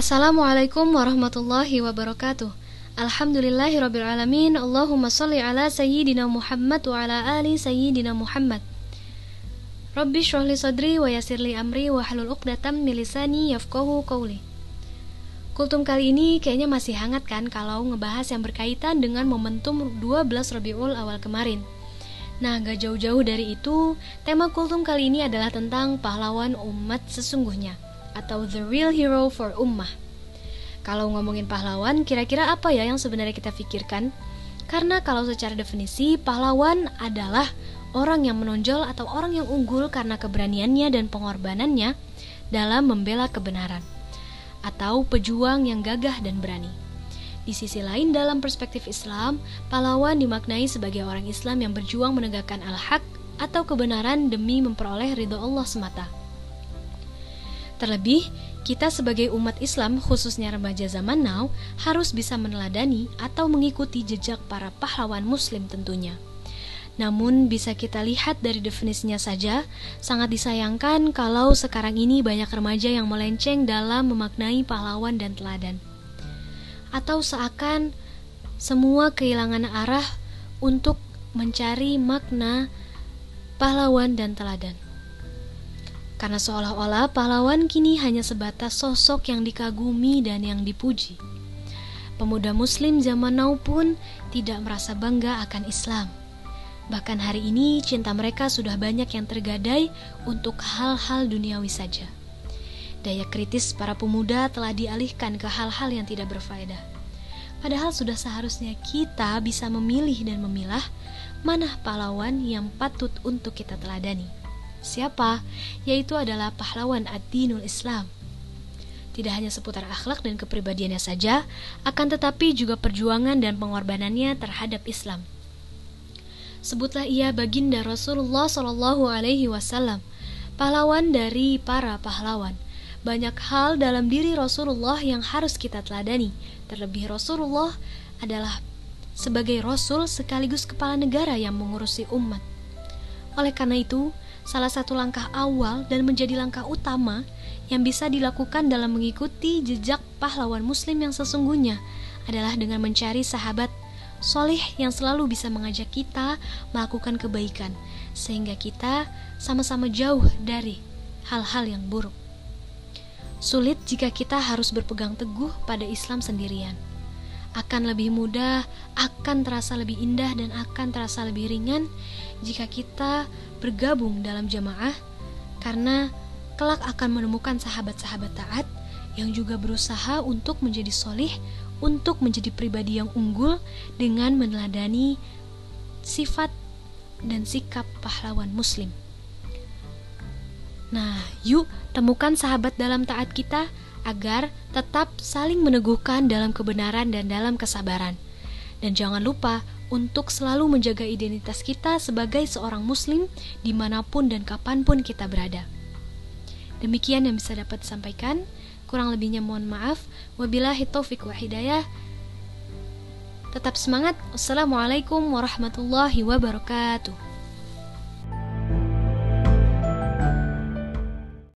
Assalamualaikum warahmatullahi wabarakatuh. Alhamdulillahirrabbilalamin Allahumma salli ala sayyidina Muhammad wa ala ali sayyidina Muhammad. Rabbi syrahli sadri wa yasirli amri wa halul uqdatam milisani yafqahu qawli. Kultum kali ini kayaknya masih hangat kan kalau ngebahas yang berkaitan dengan momentum 12 Rabiul awal kemarin Nah, gak jauh-jauh dari itu, tema kultum kali ini adalah tentang pahlawan umat sesungguhnya atau the real hero for ummah. Kalau ngomongin pahlawan, kira-kira apa ya yang sebenarnya kita pikirkan? Karena kalau secara definisi, pahlawan adalah orang yang menonjol atau orang yang unggul karena keberaniannya dan pengorbanannya dalam membela kebenaran, atau pejuang yang gagah dan berani. Di sisi lain, dalam perspektif Islam, pahlawan dimaknai sebagai orang Islam yang berjuang menegakkan al-haq atau kebenaran demi memperoleh ridho Allah semata. Terlebih, kita sebagai umat Islam, khususnya remaja zaman now, harus bisa meneladani atau mengikuti jejak para pahlawan Muslim tentunya. Namun, bisa kita lihat dari definisinya saja, sangat disayangkan kalau sekarang ini banyak remaja yang melenceng dalam memaknai pahlawan dan teladan, atau seakan semua kehilangan arah untuk mencari makna pahlawan dan teladan. Karena seolah-olah pahlawan kini hanya sebatas sosok yang dikagumi dan yang dipuji. Pemuda muslim zaman now pun tidak merasa bangga akan Islam. Bahkan hari ini cinta mereka sudah banyak yang tergadai untuk hal-hal duniawi saja. Daya kritis para pemuda telah dialihkan ke hal-hal yang tidak berfaedah. Padahal sudah seharusnya kita bisa memilih dan memilah mana pahlawan yang patut untuk kita teladani. Siapa? Yaitu adalah pahlawan ad-dinul Islam. Tidak hanya seputar akhlak dan kepribadiannya saja, akan tetapi juga perjuangan dan pengorbanannya terhadap Islam. Sebutlah ia baginda Rasulullah Shallallahu Alaihi Wasallam, pahlawan dari para pahlawan. Banyak hal dalam diri Rasulullah yang harus kita teladani. Terlebih Rasulullah adalah sebagai Rasul sekaligus kepala negara yang mengurusi umat. Oleh karena itu, salah satu langkah awal dan menjadi langkah utama yang bisa dilakukan dalam mengikuti jejak pahlawan muslim yang sesungguhnya adalah dengan mencari sahabat solih yang selalu bisa mengajak kita melakukan kebaikan sehingga kita sama-sama jauh dari hal-hal yang buruk. Sulit jika kita harus berpegang teguh pada Islam sendirian. Akan lebih mudah, akan terasa lebih indah dan akan terasa lebih ringan jika kita bergabung dalam jamaah karena kelak akan menemukan sahabat-sahabat taat yang juga berusaha untuk menjadi solih, untuk menjadi pribadi yang unggul dengan meneladani sifat dan sikap pahlawan muslim. Nah, yuk temukan sahabat dalam taat kita agar tetap saling meneguhkan dalam kebenaran dan dalam kesabaran. Dan jangan lupa untuk selalu menjaga identitas kita sebagai seorang muslim di mana pun dan kapan pun kita berada. Demikian yang bisa dapat disampaikan. Kurang lebihnya mohon maaf. Wabillahi taufiq wa hidayah. Tetap semangat. Wassalamualaikum warahmatullahi wabarakatuh.